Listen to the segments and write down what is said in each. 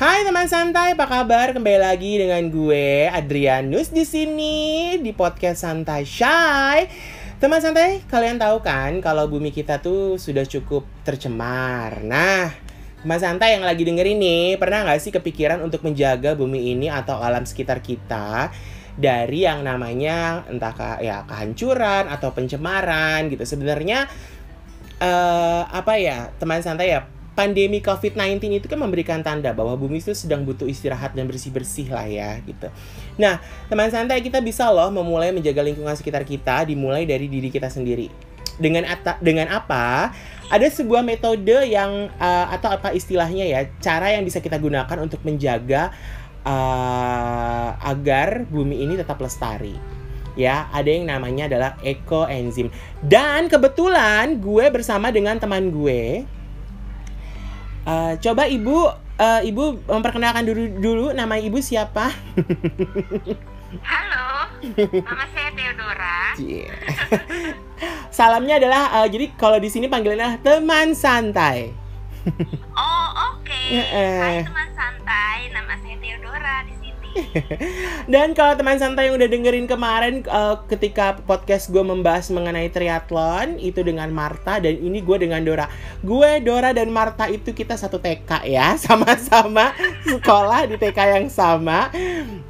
Hai teman santai, apa kabar? Kembali lagi dengan gue Adrianus di sini di podcast Santai Shy. Teman santai, kalian tahu kan kalau bumi kita tuh sudah cukup tercemar. Nah, teman santai yang lagi denger ini, pernah nggak sih kepikiran untuk menjaga bumi ini atau alam sekitar kita dari yang namanya entah ke, ya kehancuran atau pencemaran gitu. Sebenarnya eh apa ya, teman santai ya pandemi COVID-19 itu kan memberikan tanda bahwa bumi itu sedang butuh istirahat dan bersih-bersih lah ya gitu. Nah, teman santai kita bisa loh memulai menjaga lingkungan sekitar kita dimulai dari diri kita sendiri. Dengan ata, dengan apa? Ada sebuah metode yang uh, atau apa istilahnya ya, cara yang bisa kita gunakan untuk menjaga uh, agar bumi ini tetap lestari ya ada yang namanya adalah ekoenzim dan kebetulan gue bersama dengan teman gue Uh, coba ibu, uh, ibu memperkenalkan dulu dulu nama ibu siapa? Halo, nama saya Theodora. Yeah. Salamnya adalah uh, jadi kalau di sini panggilannya teman santai. Oh oke. Okay. Yeah. Hai teman santai, nama saya Theodora di. Dan kalau teman santai yang udah dengerin kemarin uh, ketika podcast gue membahas mengenai triathlon itu dengan Marta dan ini gue dengan Dora. Gue, Dora dan Marta itu kita satu TK ya, sama-sama sekolah di TK yang sama.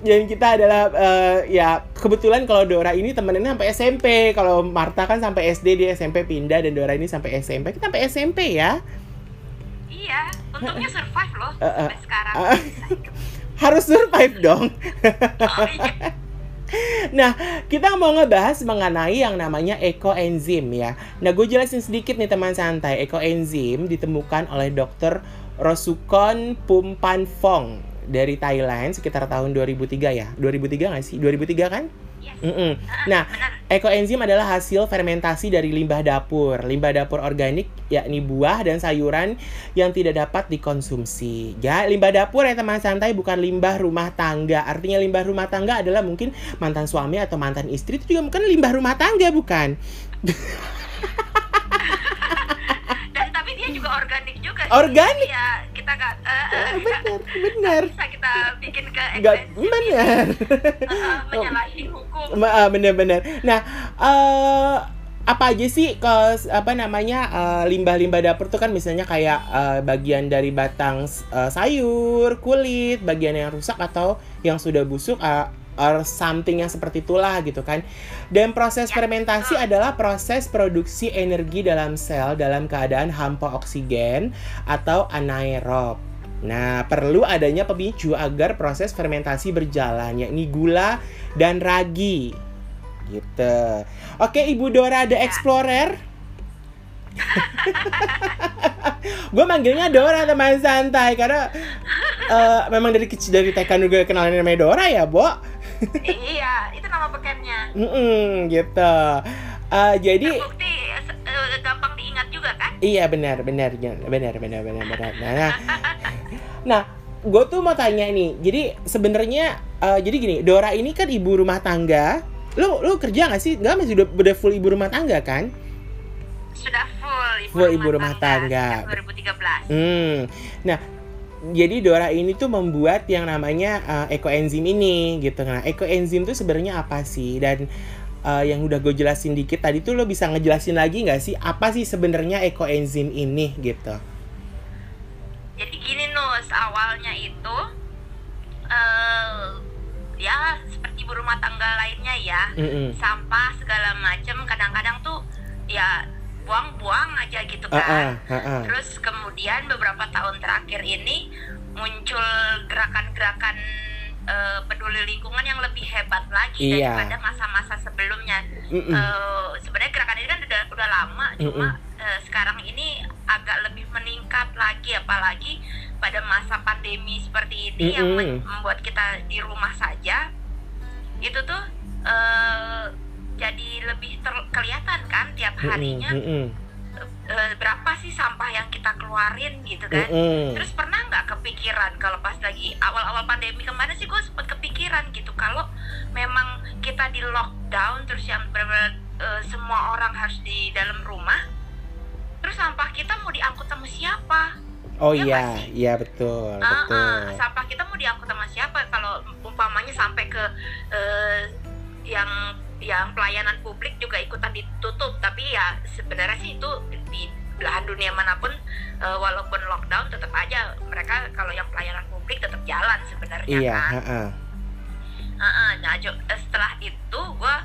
Dan kita adalah uh, ya kebetulan kalau Dora ini temennya sampai SMP, kalau Marta kan sampai SD di SMP pindah dan Dora ini sampai SMP. Kita sampai SMP ya. Iya, untungnya survive loh Uh, uh, sampai sekarang. uh, harus survive dong. Nah, kita mau ngebahas mengenai yang namanya ekoenzim ya. Nah, gue jelasin sedikit nih teman santai. Ekoenzim ditemukan oleh dokter Rosukon Pumpanfong dari Thailand sekitar tahun 2003 ya. 2003 nggak sih? 2003 kan? Mm-mm. Ah, Nah. Ekoenzim adalah hasil fermentasi dari limbah dapur. Limbah dapur organik yakni buah dan sayuran yang tidak dapat dikonsumsi. Ya, limbah dapur ya teman santai bukan limbah rumah tangga. Artinya limbah rumah tangga adalah mungkin mantan suami atau mantan istri itu juga bukan limbah rumah tangga bukan. Juga organik juga. sih. Organik? Ya kita nggak. Ah, nggak- benar, benar. Bisa kita bikin ke ekstensi, benar. eh, menyalahi hukum. Ah, bener-bener. Nah, eh apa aja sih ke apa namanya limbah-limbah dapur tuh kan misalnya kayak eh, bagian dari batang eh, sayur, kulit, bagian yang rusak atau yang sudah busuk eh, or something yang seperti itulah gitu kan. Dan proses fermentasi adalah proses produksi energi dalam sel dalam keadaan hampa oksigen atau anaerob. Nah, perlu adanya pemicu agar proses fermentasi berjalan, yakni gula dan ragi. Gitu. Oke, Ibu Dora the Explorer. gue manggilnya Dora teman santai karena eh, memang dari kecil dari TK juga kenalin namanya Dora ya, Bo. Iya, itu nama bekennya. Mm-mm, gitu. Eh, jadi Terbukti eh, gampang diingat juga kan? Iya benar benar benar benar benar benar. Nah, nah gue tuh mau tanya nih. Jadi sebenarnya eh, jadi gini, Dora ini kan ibu rumah tangga. Lu lu kerja nggak sih? Nggak masih udah, udah full ibu rumah tangga kan? Sudah full ibu, Full ibu rumah tangga. sejak 2013. Hmm. Nah, jadi Dora ini tuh membuat yang namanya eh, ekoenzim ini gitu. Nah, ekoenzim tuh sebenarnya apa sih? Dan eh, yang udah gue jelasin dikit tadi tuh lo bisa ngejelasin lagi nggak sih apa sih sebenarnya ekoenzim ini gitu? Jadi gini Nus, awalnya itu eh ya seperti ibu rumah tangga lainnya ya, Mm-mm. sampah segala macem kadang-kadang tuh ya buang-buang aja gitu Ah, kan. ah, ah. Terus kemudian beberapa tahun terakhir ini muncul gerakan-gerakan eh, peduli lingkungan yang lebih hebat lagi Iya. daripada masa-masa sebelumnya. Mm-mm. Eh, sebenarnya gerakan ini kan udah udah lama cuma eh, sekarang ini agak lebih meningkat lagi apalagi pada masa pandemi seperti ini yang men- Mm-mm. membuat kita di rumah saja itu tuh eh, jadi lebih ter- kelihatan kan tiap harinya mm-mm, eh, berapa sih sampah yang kita keluarin gitu kan mm-mm. Terus pernah nggak kepikiran kalau pas lagi awal-awal pandemi kemarin sih gue sempat kepikiran gitu kalau memang kita di lockdown terus yang benar-benar eh, semua orang harus di dalam rumah, terus sampah kita mau diangkut sama siapa? Oh Iya iya, iya betul, Ah, betul. ah, sampah kita mau diangkut sama siapa kalau umpamanya sampai ke eh, yang yang pelayanan publik juga ikutan ditutup tapi ya sebenarnya sih itu di belahan dunia mana pun eh, walaupun lockdown tetap aja mereka kalau yang pelayanan publik tetap jalan sebenarnya Iya, kan heeh. Ah, ah, nah jo- eh, setelah itu gue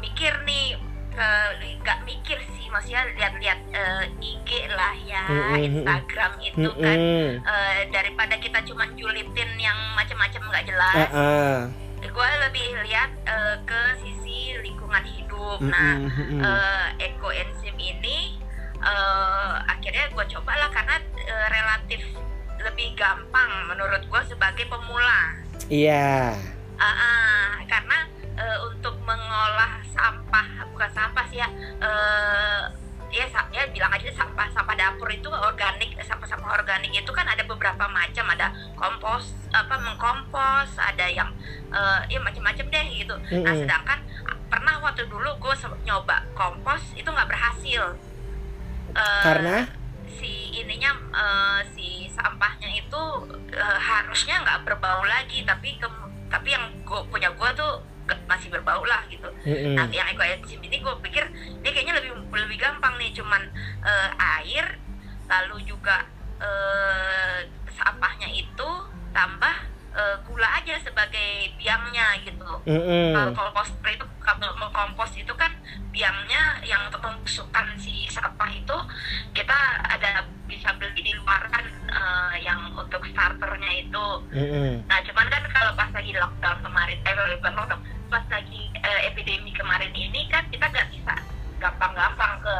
mikir nih ke- nggak mikir sih maksudnya lihat-lihat eh, IG lah ya. Instagram itu kan. Eh, daripada kita cuma julitin yang macam-macam nggak jelas Heeh. Gue lebih lihat eh, ke sisi lingkungan hidup nah mm-mm. eh, eco enzim ini eh, akhirnya gue cobalah karena eh, relatif lebih gampang menurut gue sebagai pemula Iya. Ah, ah, karena eh, untuk mengolah sampah bukan sampah sih ya eh, ya ya bilang aja sampah sampah dapur itu organik sampah sampah organik itu kan ada beberapa macam. Ada kompos apa mengkompos ada yang eh, ya macam-macam deh gitu. Nah Mm-mm. sedangkan ah, pernah waktu dulu gue nyoba kompos itu nggak berhasil. Eh, Karena? si ininya eh, si sampahnya itu eh, harusnya nggak berbau lagi. Tapi kem- tapi yang gue punya gue tuh ke- masih berbau lah gitu Mm-mm. nah yang ekoenzim ini gue pikir ini kayaknya lebih lebih gampang nih cuman eh, air lalu juga eh, sampahnya itu tambah eh, gula aja sebagai biangnya gitu Mm-mm. kalau kompos itu kalau mengkompos itu kan biangnya yang untuk membusukkan si sampah itu kita ada bisa beli di luaran eh, yang untuk starternya itu Mm-mm. nah cuman kan kalau pas lagi lockdown kemarin eh bukan lockdown pas lagi eh, epidemi kemarin ini kan kita nggak bisa gampang-gampang ke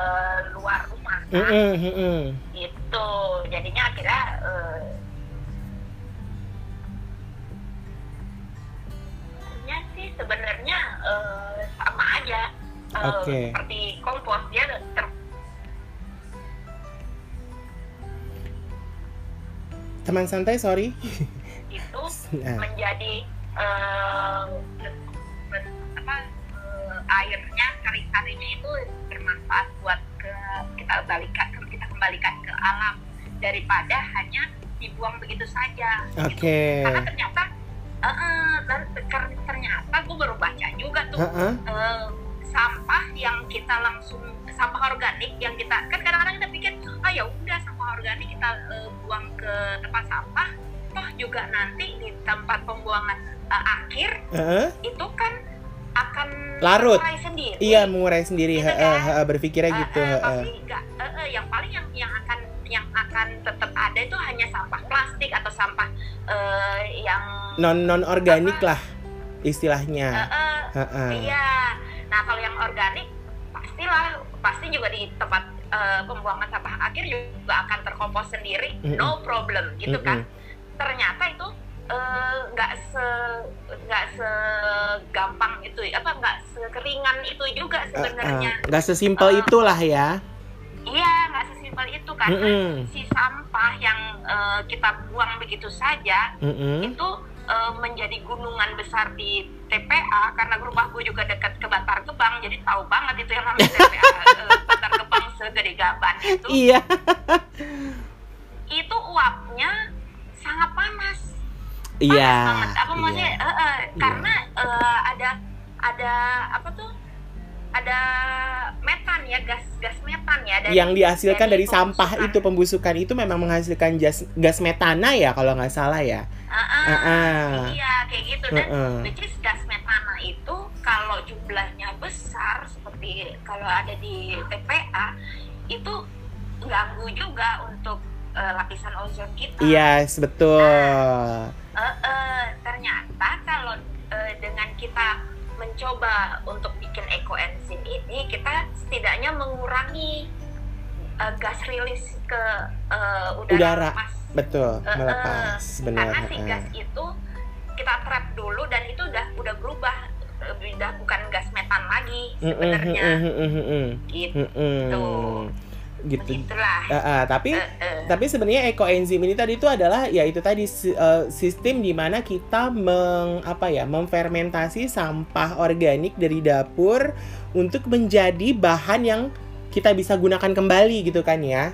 luar rumah kan Mm-mm, mm-mm. itu jadinya akhirnya eh, sebenarnya sih sebenarnya eh, sama aja Eh, Oke. seperti kompos dia ter Teman santai, sorry. itu Nah. menjadi eh, apa eh, airnya kari-karinya itu bermanfaat buat ke kita balikan kita kembalikan ke alam daripada hanya dibuang begitu saja gitu. Oke. karena ternyata dan ter- ternyata gue baru baca juga tuh Heeh. eh, sampah yang kita langsung sampah organik yang kita kan kadang-kadang kita pikir ah ya udah sampah organik kita eh, buang ke tempat sampah toh juga nanti di tempat pembuangan eh, akhir Heeh. itu kan akan Larut. mengurai sendiri Iya, mengurai sendiri. Gitu kan? berpikirnya Eh, gitu. eh, heeh. pasti nggak eh, eh, yang akan tetap ada itu hanya sampah plastik atau sampah eh, yang Non non organik Apa? lah istilahnya. eh, eh, Heeh. Iya. Nah kalau yang organik pastilah pasti juga di tempat eh, pembuangan sampah akhir juga akan terkompos sendiri, Mm-mm. no problem gitu kan. Mm-mm. Ternyata itu eh, nggak se nggak segampang itu, apa nggak sekeringan itu juga sebenarnya. Nggak sesimpel Eh, itulah ya. Iya nggak sesimpel itu karena Mm-mm. si sampah yang eh, kita buang begitu saja Mm-mm. itu eh, menjadi gunungan besar di TPA karena rumah gue juga dekat ke Bantar Gebang jadi tahu banget itu yang namanya TPA eh, Bantar Gebang segede gaban itu Iya. itu uapnya sangat panas Iya. panas banget apa maksudnya iya. eh, eh, Iya. karena eh, ada ada apa tuh ada metan ya gas gas metan ya dari, Yang dihasilkan dari, sampah pembusukan. itu pembusukan itu memang menghasilkan gas gas metana ya kalau nggak salah ya. Ah, ah, Heeh. iya kayak gitu dan Heeh. which is gas metana itu kalau jumlahnya besar seperti kalau ada di TPA itu ganggu juga untuk eh, lapisan ozon kita. Iya, betul. Eh, eh, ternyata kalau eh, dengan kita mencoba untuk bikin ekoenzim ini kita setidaknya mengurangi eh, gas rilis ke eh, udara, Udara. lepas Betul, Eh, melepas. Benar. karena si gas itu kita trap dulu dan itu udah udah berubah udah bukan gas metan lagi sebenarnya mm-mm, mm-mm, mm-mm. gitu. Gitu. begitulah Eh, eh, tapi Eh, eh. tapi sebenarnya ekoenzim ini tadi itu adalah ya itu tadi eh, sistem di mana kita meng apa ya memfermentasi sampah organik dari dapur untuk menjadi bahan yang kita bisa gunakan kembali gitu kan ya.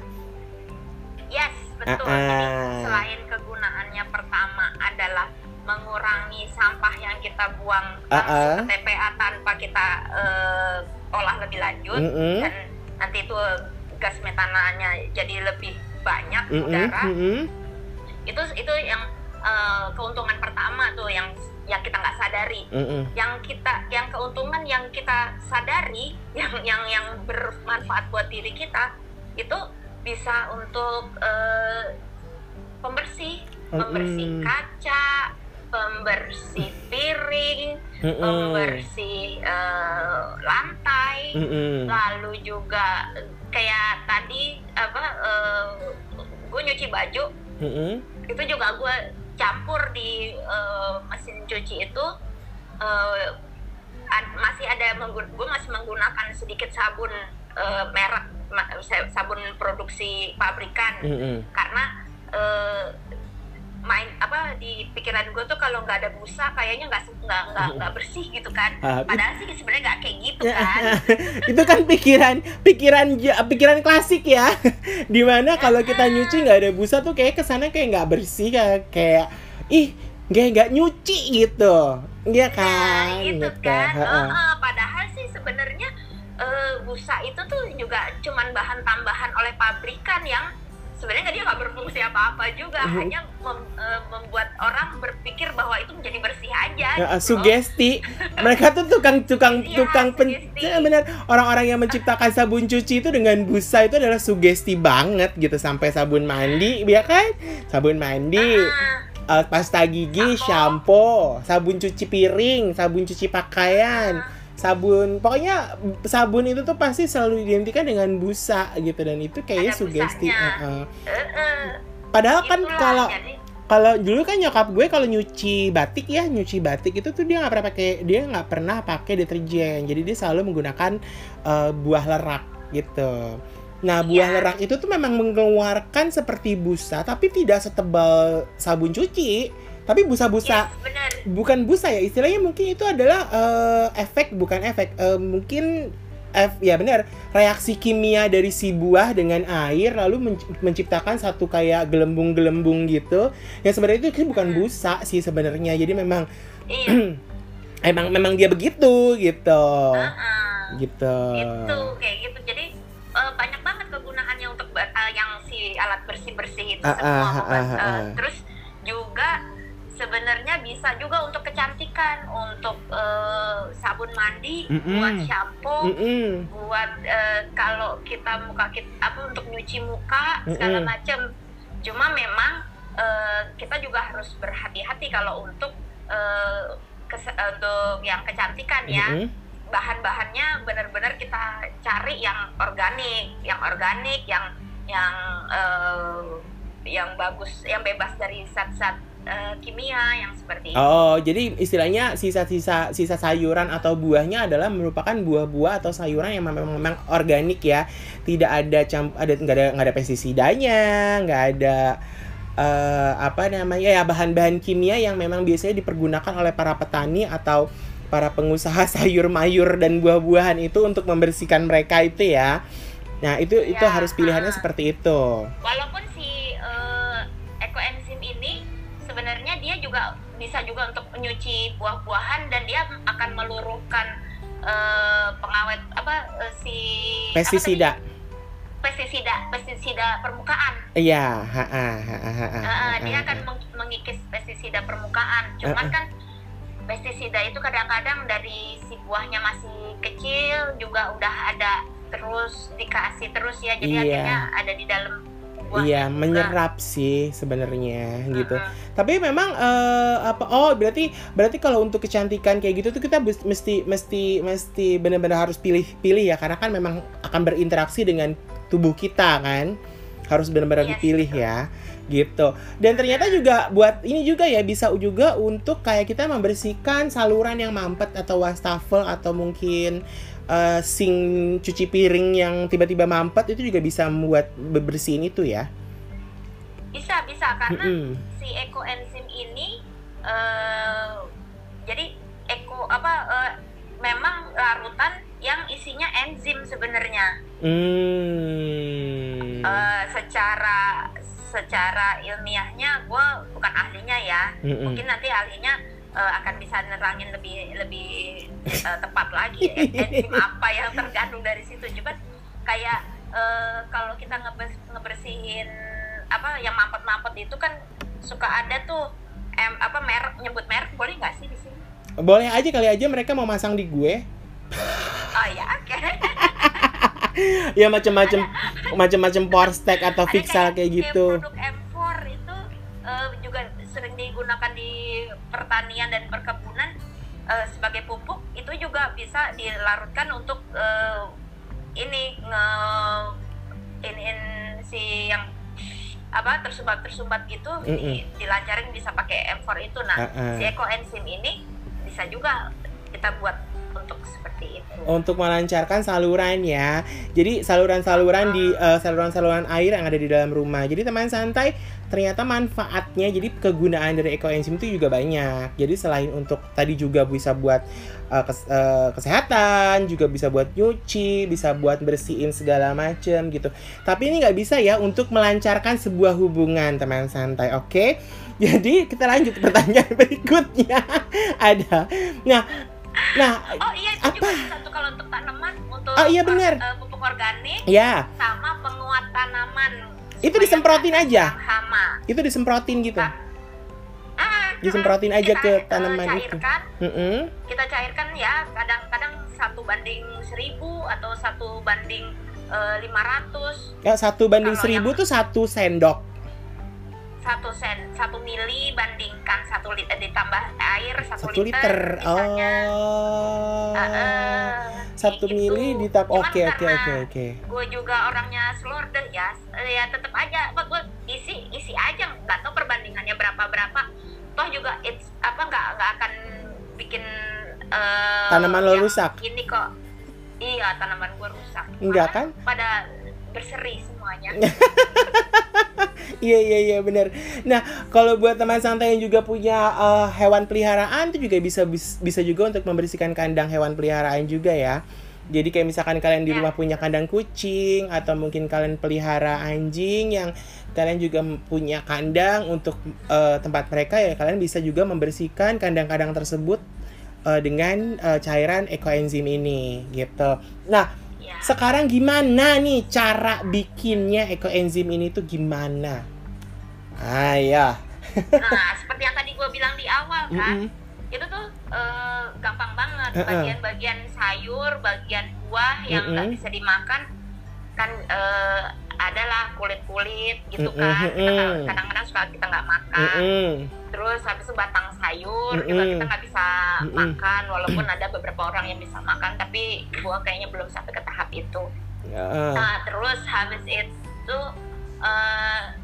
betul. Ah, Jadi ah. selain kegunaannya pertama adalah mengurangi sampah yang kita buang langsung ah. ke TPA tanpa kita eh, olah lebih lanjut Mm-mm. dan nanti itu gas metananya jadi lebih banyak di Mm-mm, udara. mm-mm. Itu itu yang eh, keuntungan pertama tuh yang yang kita nggak sadari. Mm-mm. yang kita yang keuntungan yang kita sadari yang yang yang bermanfaat buat diri kita itu bisa untuk eh, pembersih pembersih Mm-mm. kaca pembersih piring Mm-mm. pembersih eh, lantai Mm-mm. lalu juga kayak tadi apa gue nyuci baju Mm-mm. itu juga gue campur di eh, mesin cuci itu eh, ad- masih ada gue masih menggunakan sedikit sabun eh, merek sabun produksi pabrikan Mm-mm. karena eh, main apa di pikiran gue tuh kalau nggak ada busa kayaknya nggak nggak nggak nggak bersih gitu kan Ah, padahal sih sebenarnya nggak kayak gitu kan itu kan pikiran pikiran pikiran klasik ya di mana kalau kita nyuci nggak ada busa tuh kayak ke sana kayak nggak bersih kayak kayak ih kayak nggak nyuci gitu Iya Nah, kan gitu Gitu. kan. Heeh. Heeh, padahal sih sebenarnya eh, busa itu tuh juga cuman bahan tambahan oleh pabrikan yang sebenarnya dia nggak berfungsi apa-apa juga, Mhm. hanya mem- eh, membuat orang berpikir bahwa itu menjadi bersih aja. Ya, gitu. sugesti. Mereka tuh tukang tukang Iya, tukang pen sugesti. Ya, benar orang-orang yang menciptakan sabun cuci itu dengan busa itu adalah sugesti banget gitu. Sampai sabun mandi ya kan? Sabun mandi Ah, eh, pasta gigi shampoo sabun cuci piring sabun cuci pakaian sabun pokoknya sabun itu tuh pasti selalu identikan dengan busa gitu dan itu kayaknya Ada sugesti busanya. Heeh. eh, eh, padahal kan kalau jadi, kalau dulu kan nyokap gue kalau nyuci batik ya nyuci batik itu tuh dia nggak pernah pakai dia nggak pernah pakai deterjen jadi dia selalu menggunakan eh, buah lerak gitu nah buah Iya. lerak itu tuh memang mengeluarkan seperti busa tapi tidak setebal sabun cuci tapi busa-busa benar. bukan busa ya istilahnya mungkin itu adalah eh, efek bukan efek Eh, mungkin F, ya benar reaksi kimia dari si buah dengan air lalu menc- menciptakan satu kayak gelembung-gelembung gitu yang sebenarnya itu bukan Hmm. busa sih sebenarnya jadi memang Iya. emang memang dia begitu gitu heeh. gitu itu kayak gitu jadi eh, banyak banget kegunaannya untuk eh, yang si alat bersih bersih itu Ah, semua ah, Eh, ah. terus bisa juga untuk kecantikan untuk eh, sabun mandi Mm-mm. buat shampoo Mm-mm. buat eh, kalau kita muka kita apa untuk nyuci muka segala Mm-mm. macem cuma memang eh, kita juga harus berhati-hati kalau untuk kes- untuk yang kecantikan ya Mm-mm. bahan-bahannya benar-benar kita cari yang organik, yang organik, yang yang eh, yang bagus, yang bebas dari zat-zat eh, kimia yang seperti itu. Oh, jadi istilahnya sisa-sisa sisa sayuran atau buahnya adalah merupakan buah-buah atau sayuran yang memang memang organik ya. Tidak ada camp ada nggak ada nggak ada pestisidanya, nggak ada eh, apa namanya ya bahan-bahan kimia yang memang biasanya dipergunakan oleh para petani atau para pengusaha sayur mayur dan buah-buahan itu untuk membersihkan mereka itu ya. Nah, itu itu Ya, harus pilihannya ah. seperti itu. Walaupun juga bisa juga untuk menyuci buah-buahan dan dia akan meluruhkan eh, pengawet apa eh, si Pestisida. pestisida pestisida permukaan. Iya, ha, ha, ha, ha, ha, Uh, ha, dia akan meng- mengikis pestisida permukaan. Cuman kan pestisida itu kadang-kadang dari si buahnya masih kecil juga udah ada terus dikasih terus ya. Jadi Iya. akhirnya ada di dalam buahnya. Iya, menyerap sih sebenarnya gitu. Mm-mm. Tapi memang eh, apa oh berarti berarti kalau untuk kecantikan kayak gitu tuh kita mesti mesti mesti benar-benar harus pilih-pilih ya karena kan memang akan berinteraksi dengan tubuh kita kan. Harus benar-benar Yes, dipilih betul. ya gitu. Dan ternyata juga buat ini juga ya bisa juga untuk kayak kita membersihkan saluran yang mampet atau wastafel atau mungkin eh, sink cuci piring yang tiba-tiba mampet itu juga bisa membuat bebersihin itu ya. Bisa bisa karena Mm-mm. si ekoenzim ini eh jadi eko apa eh, memang larutan yang isinya enzim sebenarnya. Hmm. Eh, secara secara ilmiahnya gue bukan ahlinya ya Mm-mm. mungkin nanti ahlinya eh, akan bisa nerangin lebih lebih eh, tepat lagi enzim apa yang tergandung dari situ cuman kayak eh, kalau kita ngebers- ngebersihin apa yang mampet-mampet itu kan suka ada tuh em, apa merek nyebut merek boleh nggak sih di sini Boleh aja kali aja mereka mau masang di gue. oh ya oke Ya macam-macam macam-macam Porstek atau Ada Vixal kayak gitu. produk M4 itu eh, juga sering digunakan di pertanian dan perkebunan eh, sebagai pupuk itu juga bisa dilarutkan untuk eh, ini nge ini si yang apa tersumbat tersumbat gitu di, dilancarin bisa pakai M4 itu nah Ah-ah. si ekoenzim ini bisa juga kita buat untuk seperti itu Untuk melancarkan saluran ya. Jadi saluran-saluran di eh, saluran-saluran air yang ada di dalam rumah. Jadi teman santai ternyata manfaatnya jadi kegunaan dari ekoenzim itu juga banyak. Jadi selain untuk tadi juga bisa buat eh, kes- eh, kesehatan, juga bisa buat nyuci, bisa buat bersihin segala macem gitu. Tapi ini nggak bisa ya untuk melancarkan sebuah hubungan teman santai, oke? Jadi kita lanjut ke pertanyaan berikutnya. Ada. Nah, nah, oh iya itu juga Apa? bisa tuh kalau untuk tanaman untuk Oh, iya, bener. eh, pupuk organik ya sama penguat tanaman Itu disemprotin aja? hama itu disemprotin gitu. Nah, ah, Disemprotin aja kita, ke eh, tanaman itu. cairkan, Mm-mm. kita cairkan ya kadang-kadang satu banding seribu atau satu banding eh, 500 Ya satu banding seribu tuh satu sendok. Satu sen satu mili bandingkan satu liter ditambah air satu, Satu liter. misalnya. Oh. Eh, eh, Satu kayak mili gitu. ditambah. Oke oke oke oke. gue juga orangnya slorder ya eh, ya tetap aja apa gue isi isi aja nggak tahu perbandingannya berapa berapa toh juga it's apa nggak nggak akan bikin eh, Tanaman lo rusak? ini kok iya tanaman gue rusak Enggak kan? pada berseri semuanya Iya iya iya benar. Nah kalau buat teman santai yang juga punya eh, hewan peliharaan itu juga bisa bis- bisa juga untuk membersihkan kandang hewan peliharaan juga ya. Jadi kayak misalkan kalian di Ya. rumah punya kandang kucing atau mungkin kalian pelihara anjing yang kalian juga punya kandang untuk eh, tempat mereka ya kalian bisa juga membersihkan kandang-kandang tersebut eh, dengan eh, cairan ekoenzim ini gitu. Nah sekarang gimana nih cara bikinnya ekoenzim ini tuh gimana? Ah ya. nah seperti yang tadi gue bilang di awal kan Mm-mm. itu tuh eh, gampang banget bagian-bagian sayur bagian buah yang nggak Mm-mm. bisa dimakan kan eh, adalah kulit-kulit gitu kan. Kadang-kadang suka kita nggak makan. Terus habis itu batang sayur juga kita nggak bisa makan walaupun ada beberapa orang yang bisa makan tapi gua kayaknya belum sampai ke tahap itu. Ah, nah terus habis itu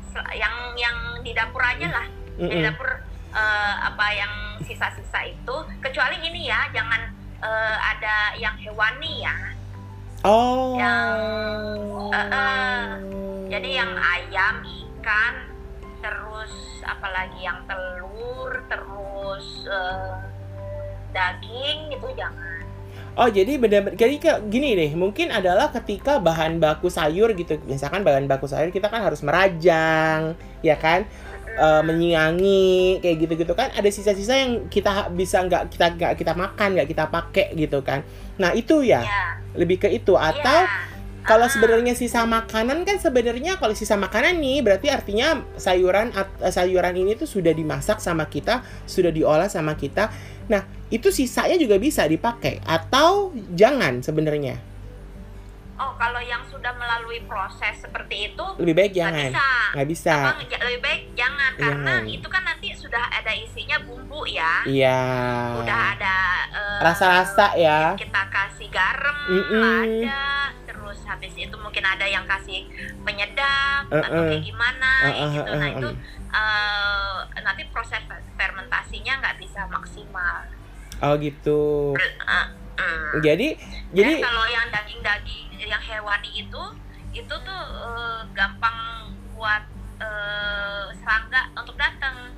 se- yang yang di dapur aja lah. Di dapur eh, apa yang sisa-sisa itu kecuali ini ya jangan eh, ada yang hewani ya Oh. yang- Eh, eh. jadi yang ayam ikan terus apalagi yang telur terus eh, daging itu jangan Oh jadi benar jadi kayak gini deh mungkin adalah ketika bahan baku sayur gitu misalkan bahan baku sayur kita kan harus merajang ya kan Eh, menyiangi kayak gitu-gitu kan ada sisa-sisa yang kita bisa nggak kita nggak kita makan nggak kita pakai gitu kan nah itu ya ya lebih ke itu atau ya. Kalau Ah, sebenarnya sisa makanan kan sebenarnya kalau sisa makanan nih berarti artinya sayuran at- sayuran ini tuh sudah dimasak sama kita, sudah diolah sama kita. Nah, itu sisanya juga bisa dipakai atau jangan sebenarnya. oh kalau yang sudah melalui proses seperti itu Lebih baik nggak jangan. bisa Nggak bisa. Apa, lebih baik jangan karena Jangan. itu kan nanti sudah ada isinya bumbu ya Iya. udah ada eh, Rasa-rasa ya. kita kasih garam Mm-mm. ada terus habis itu mungkin ada yang kasih penyedap atau Uh-uh. kayak gimana Uh-uh, gitu nah itu eh, nanti proses fermentasinya nggak bisa maksimal Oh gitu. Eh, mm. Jadi Dan jadi kalau yang daging-daging yang hewani itu itu tuh eh, gampang buat eh, serangga untuk datang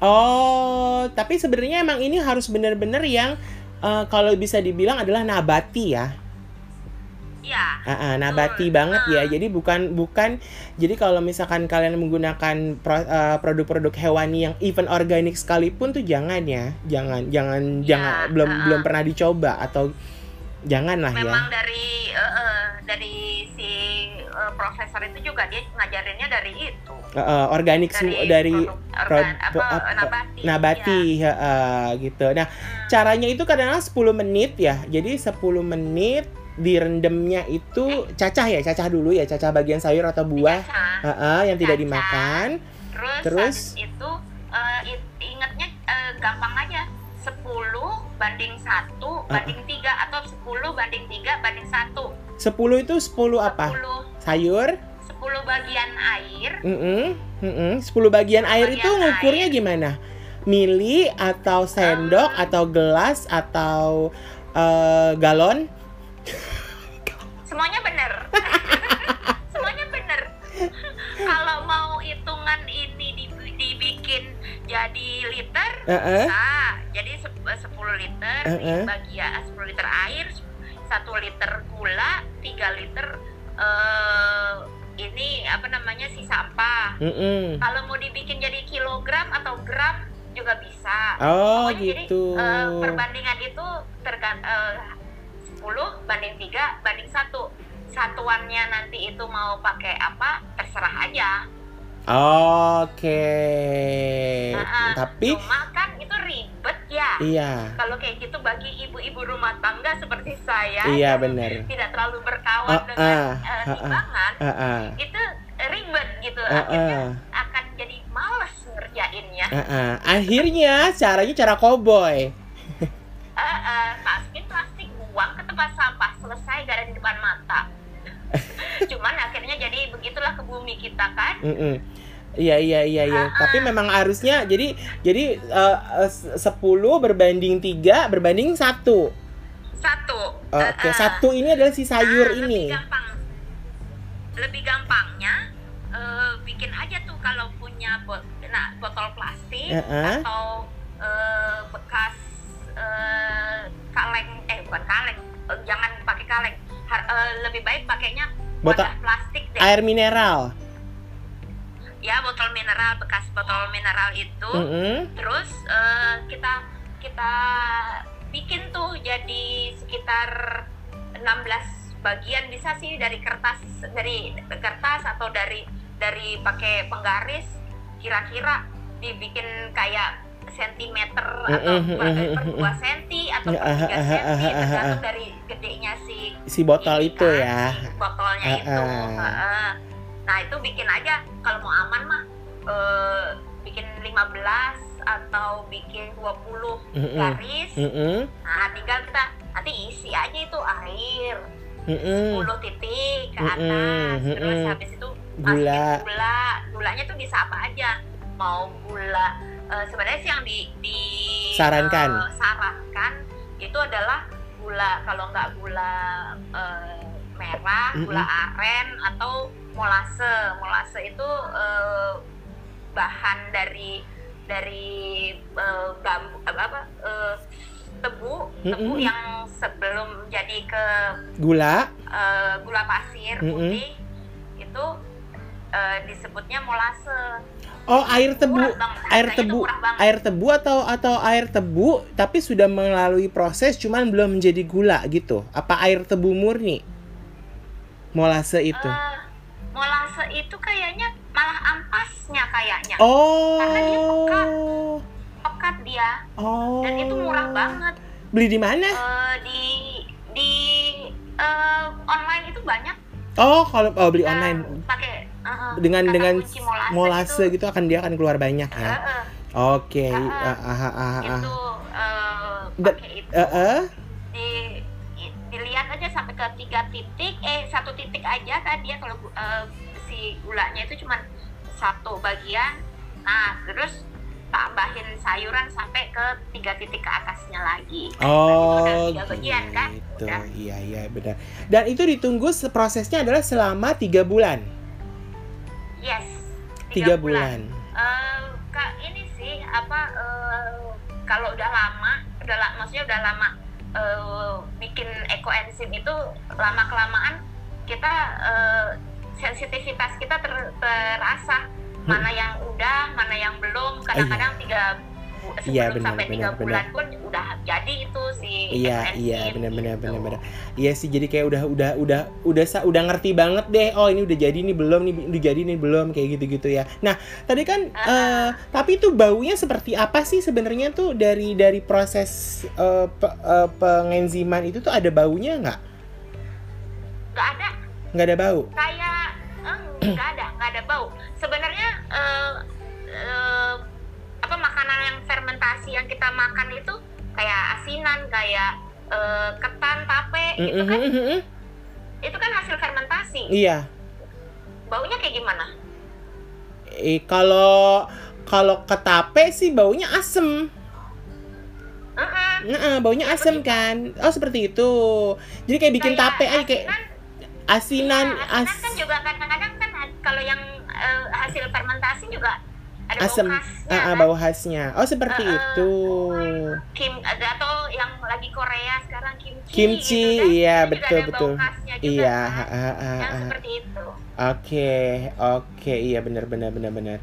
oh, tapi sebenarnya emang ini harus benar-benar yang eh, kalau bisa dibilang adalah nabati ya. Iya. Ah, ah, nabati Betul. banget ya. Ah. Jadi bukan bukan jadi kalau misalkan kalian menggunakan pro- eh, produk-produk hewani yang even organik sekalipun tuh jangan ya. Jangan jangan Ya, jangan belum belum pernah dicoba atau jangan lah ya. Memang dari eh, eh, dari si eh, profesor itu juga dia ngajarinnya dari itu. Eh, eh, organik Dari, dari produk prod- organ- apa, pro- apa- nabati. nabati Iya. heeh, gitu. Nah, Hmm. caranya itu kadang-kadang 10 menit ya. Jadi 10 menit direndamnya itu cacah ya, cacah dulu ya, cacah bagian sayur atau buah Dicacah. heeh, yang tidak Cacah. dimakan. Terus, Terus? itu eh, it- ingatnya eh, gampang aja 10 banding 1 Ah. banding 3 atau 10 banding 3 banding 1 10 itu 10 apa? 10 Sayur? 10 bagian air Mm-mm, mm-mm. 10 bagian air bagian itu ngukurnya air. gimana? Mili atau sendok Ah. atau gelas atau eh, galon? semuanya bener semuanya bener kalau mau hitungan ini di- dibikin jadi liter Heeh. bisa jadi 10 liter Eh-eh. bagian 10 liter air 1 liter gula 3 liter eh ini apa namanya si sampah Mm-mm. kalau mau dibikin jadi kilogram atau gram juga bisa Oh Pokoknya jadi, gitu. eh, perbandingan itu tergan eh, 10 banding 3 banding 1 satuannya nanti itu mau pakai apa terserah aja Oke. Nah, Tapi cuma kan itu ribet ya iya. kalau kayak gitu bagi ibu-ibu rumah tangga seperti saya Iya benar. tidak terlalu berkawan Ah, dengan ah, eh, ah, ah. timbangan Heeh. itu ribet gitu Ah, akhirnya ah. akan jadi males ngerjainnya Heeh. Akhirnya caranya cara koboi. Eh, masukin plastik buang ke tempat sampah selesai gak ada di depan mata cuman akhirnya jadi begitulah ke bumi kita kan Mm-mm. Iya iya iya iya. Ah, Tapi memang harusnya jadi jadi eh, eh, 10 berbanding 3 berbanding 1. satu Oke, Eh, eh. satu ini adalah si sayur Nah, ini. lebih gampang lebih gampangnya eh, bikin aja tuh kalau punya bot nah, botol plastik Heeh. atau eh, bekas eh, kaleng eh bukan kaleng eh, jangan pakai kaleng Har- eh, lebih baik pakainya Botol- plastik deh Air mineral. Ya mineral bekas botol mineral itu Mm-mm. terus eh, kita kita bikin tuh jadi sekitar 16 bagian bisa sih dari kertas dari kertas atau dari dari pakai penggaris kira-kira dibikin kayak sentimeter atau per mm-mm, per dua senti atau Ya, per tiga ah, ah, senti tergantung dari gedenya si Si botol ini itu kan, ya. si botolnya Ah, itu ah. Heeh. nah itu bikin aja kalau mau aman mah eh, bikin 15 atau bikin 20 Mm-mm. garis Mm-mm. nah tinggal kita nanti isi aja itu air Mm-mm. 10 titik ke atas terus mm-mm. habis itu Gula. masukin gula gulanya tuh bisa apa aja mau gula eh, sebenarnya sih yang di, di Sarankan. eh, sarankan itu adalah gula kalau nggak gula eh, merah Mm-mm. gula aren atau molase molase itu eh, bahan dari dari eh, bambu apa, apa eh, tebu tebu Mm-mm. yang sebelum jadi ke Gula. eh, gula pasir Mm-mm. putih itu eh, disebutnya molase. Oh, air tebu. Air tebu. Air tebu atau atau air tebu tapi sudah melalui proses cuman belum menjadi gula gitu. Apa air tebu murni? Molase itu. Eh, molase itu kayaknya malah ampasnya kayaknya. karena dia pekat. Oh. Pekat dia Oh. dan itu murah banget. Beli di mana? Eh, di di eh, online itu banyak. Oh, kalau oh, beli Kita online Pakai eh, dengan dengan molase, molase gitu. gitu akan dia akan keluar banyak ya. eh, Oke. Ah, ah. Ah, ah, ah, ah. itu Da- pakai itu. Eh, eh. di dilihat aja sampai ke tiga titik eh satu titik aja kan dia kalau gu- eh, si gulanya itu cuma satu bagian nah terus tambahin sayuran sampai ke tiga titik ke atasnya lagi Oh, udah tiga bagian, kan? gitu. Udah. Iya, iya, benar. Dan itu ditunggu se- prosesnya adalah selama tiga bulan. yes Tiga bulan. Eh, kak ini sih apa eh, kalau udah lama udah la- maksudnya udah lama eh, bikin ekoenzim itu lama kelamaan kita eh, sensitivitas kita ter- terasa mana yang udah mana yang belum kadang-kadang tiga bu- sebelum Iya, benar, sampai tiga benar, bulan pun udah jadi itu si Iya, iya, benar-benar, gitu. benar-benar. Iya sih, jadi kayak udah, udah, udah, udah, sa- udah ngerti banget deh. Oh ini udah jadi, ini belum, nih udah jadi, ini belum, kayak gitu-gitu ya. Nah, tadi kan, Ah. eh, tapi itu baunya seperti apa sih sebenarnya tuh dari dari proses eh, pe- eh, pengenziman itu tuh ada baunya nggak? nggak ada Nggak ada bau. Nggak ada nggak ada bau sebenarnya eh, eh, apa makanan yang fermentasi yang kita makan itu kayak asinan kayak eh, ketan tape itu kan Mm, mm, mm, mm. itu kan hasil fermentasi Iya. baunya kayak gimana Eh, kalau kalau ketape sih baunya asem. Heeh. Nah, baunya asem kan. Oh seperti itu. Jadi kayak bikin Kayak tape aja kayak asinan, asinan, iya, asinan as kan juga kadang-kadang kan ad- kalau yang eh, hasil fermentasi juga ada asem, bau khasnya ah, kan? bau khasnya. Oh seperti Eh, eh. itu. Kim atau yang lagi Korea sekarang kimchi Kimchi, gitu kan, iya, juga betul, betul. juga Iya, kan? ah, ah, yang ah. seperti itu Oke, oke, iya benar benar benar benar.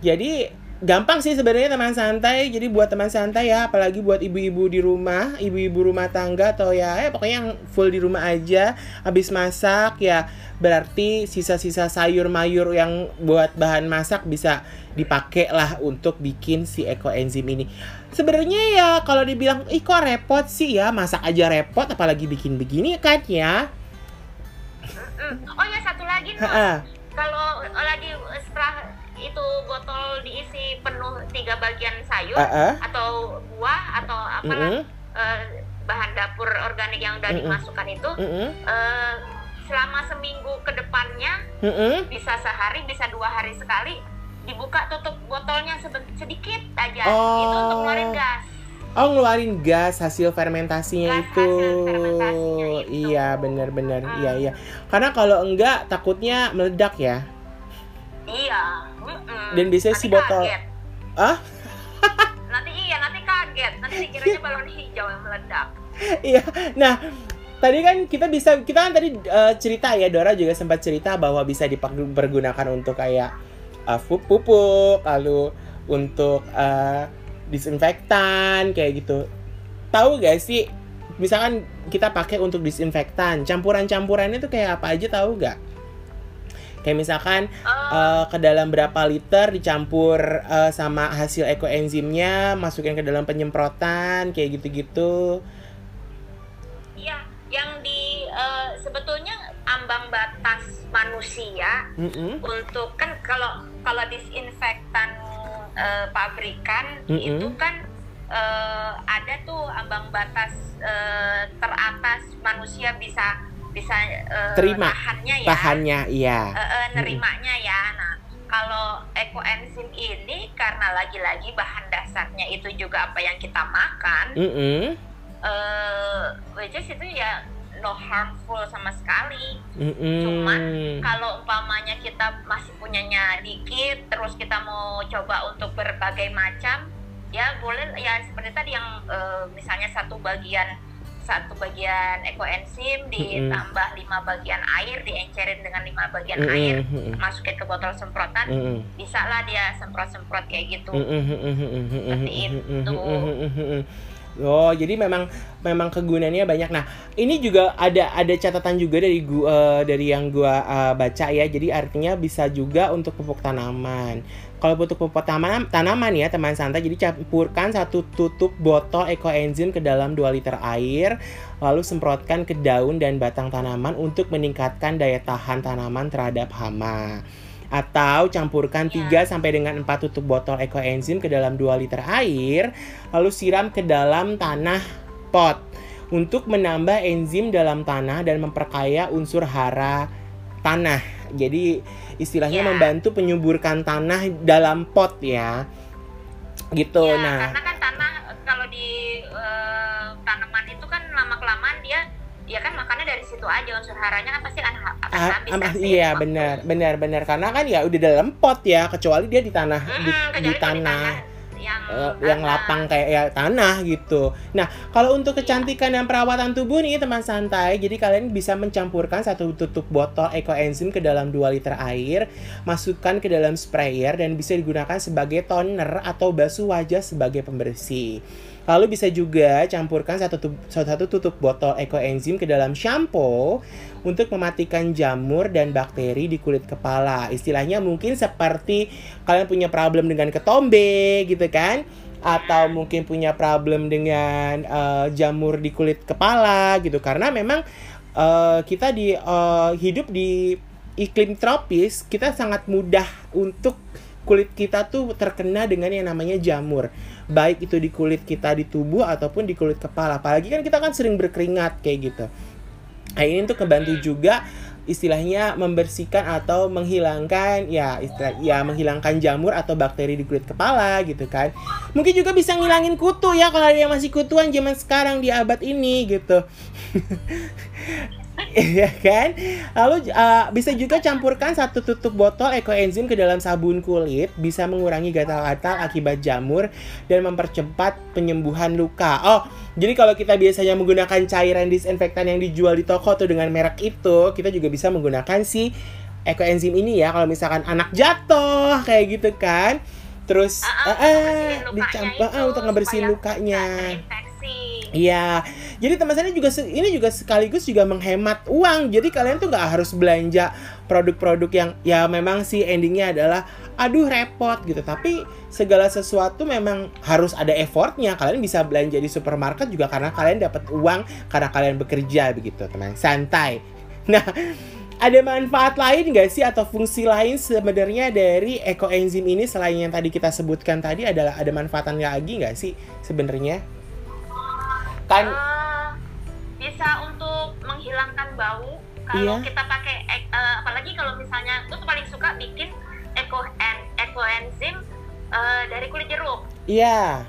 Jadi gampang sih sebenarnya teman santai. Jadi buat teman santai ya, apalagi buat ibu-ibu di rumah, ibu-ibu rumah tangga atau ya, ya pokoknya yang full di rumah aja. Habis masak ya, berarti sisa-sisa sayur mayur yang buat bahan masak bisa dipakai lah untuk bikin si ekoenzim ini. Sebenarnya ya kalau dibilang, ih kok repot sih ya, masak aja repot, apalagi bikin begini kan ya. Oh ya satu lagi kalau lagi setelah itu botol diisi penuh tiga bagian sayur Ah, ah. atau buah atau apalah Mm-mm. eh, bahan dapur organik yang udah Mm-mm. dimasukkan itu Mm-mm. eh, selama seminggu ke depannya Mm-mm. bisa sehari bisa dua hari sekali dibuka tutup botolnya sedikit aja Oh. itu untuk ngeluarin gas Oh ngeluarin gas hasil fermentasinya Gas itu. hasil fermentasinya itu. Iya benar-benar. Hmm. Iya iya. Karena kalau enggak takutnya meledak ya. Dan biasanya Nanti si botol- kaget. Ah? nanti iya nanti kaget nanti dikiranya balon hijau yang meledak Iya. Nah tadi kan kita bisa kita kan tadi eh, cerita ya Dora juga sempat cerita bahwa bisa dipergunakan untuk kayak fu- pupuk lalu untuk eh, disinfektan kayak gitu. Tahu gak sih? Misalkan kita pakai untuk disinfektan, campuran-campurannya tuh kayak apa aja tahu gak? Kayak misalkan Oh, eh, ke dalam berapa liter dicampur eh, sama hasil ekoenzimnya, masukin ke dalam penyemprotan kayak gitu-gitu. iya yang di eh, sebetulnya ambang batas manusia Mm-mm. untuk kan kalau kalau disinfektan eh, pabrikan Mm-mm. itu kan eh, ada tuh ambang batas eh, teratas manusia bisa bisa eh, Terima. tahannya ya Tahannya, iya. eh, eh, nerimanya ya. Nah, kalau ekoenzim ini karena lagi-lagi bahan dasarnya itu juga apa yang kita makan, eh which is itu ya no harmful sama sekali. Mm-mm. Cuman Kalau umpamanya kita masih punyanya dikit, terus kita mau coba untuk berbagai macam, ya boleh ya seperti tadi yang eh, misalnya satu bagian satu bagian ekoenzim ditambah lima bagian air diencerin dengan lima bagian Mm-mm. air Mm-mm. masukin ke botol semprotan Mm-mm. bisa lah dia semprot-semprot kayak gitu Seperti itu. Oh, jadi memang memang kegunaannya banyak. Nah, ini juga ada ada catatan juga dari gua dari yang gua eh, baca ya. Jadi artinya bisa juga untuk pupuk tanaman. Kalau untuk pupuk tanaman, tanaman ya teman santai, jadi campurkan satu tutup botol ekoenzim ke dalam 2 liter air, lalu semprotkan ke daun dan batang tanaman untuk meningkatkan daya tahan tanaman terhadap hama atau campurkan Ya. 3 sampai dengan 4 tutup botol ekoenzim ke dalam 2 liter air lalu siram ke dalam tanah pot untuk menambah enzim dalam tanah dan memperkaya unsur hara tanah. Jadi istilahnya Ya. membantu penyuburkan tanah dalam pot ya. Gitu. Ya, nah, karena kan tanah ya kan makannya dari situ aja unsur haranya kan pasti akan, ha- akan habis ah, kan iya benar benar benar karena kan ya udah dalam pot ya kecuali dia di tanah di, Mm-mm, di kecuali kalau tanah yang eh, yang tanah. lapang kayak ya tanah gitu. Nah, kalau untuk kecantikan dan perawatan tubuh nih teman santai, jadi kalian bisa mencampurkan satu tutup botol ekoenzim ke dalam 2 liter air, masukkan ke dalam sprayer dan bisa digunakan sebagai toner atau basuh wajah sebagai pembersih. Lalu bisa juga campurkan satu, tu- satu tutup botol ekoenzim ke dalam shampoo untuk mematikan jamur dan bakteri di kulit kepala. Istilahnya mungkin seperti kalian punya problem dengan ketombe gitu kan? Atau mungkin punya problem dengan eh, jamur di kulit kepala gitu karena memang eh, kita di eh, hidup di iklim tropis kita sangat mudah untuk kulit kita tuh terkena dengan yang namanya jamur. Baik itu di kulit kita di tubuh ataupun di kulit kepala. Apalagi kan kita kan sering berkeringat kayak gitu. Nah ini untuk membantu juga istilahnya membersihkan atau menghilangkan ya istilah ya menghilangkan jamur atau bakteri di kulit kepala gitu kan. Mungkin juga bisa ngilangin kutu ya kalau ada yang masih kutuan zaman sekarang di abad ini gitu Iya kan? Lalu uh, bisa juga campurkan satu tutup botol ekoenzim ke dalam sabun kulit, bisa mengurangi gatal-gatal akibat jamur dan mempercepat penyembuhan luka. Oh, jadi kalau kita biasanya menggunakan cairan disinfektan yang dijual di toko tuh dengan merek itu, kita juga bisa menggunakan si ekoenzim ini ya. Kalau misalkan anak jatuh kayak gitu kan, terus eh, ngebersihin lukanya dicampur ah, untuk ngebersihin lukanya. nggak terinfeksi. Iya, jadi teman saya juga ini juga sekaligus juga menghemat uang. Jadi kalian tuh nggak harus belanja produk-produk yang ya memang sih endingnya adalah aduh repot gitu. Tapi segala sesuatu memang harus ada effortnya. Kalian bisa belanja di supermarket juga karena kalian dapat uang karena kalian bekerja begitu teman. Santai. Nah, ada manfaat lain nggak sih atau fungsi lain sebenarnya dari ekoenzim ini selain yang tadi kita sebutkan tadi adalah ada manfaatan lagi nggak sih sebenarnya? Kan Eh, bisa untuk menghilangkan bau kalau Iya. kita pakai eh, apalagi kalau misalnya gue tuh paling suka bikin eco en ekoenzim eh, dari kulit jeruk Iya.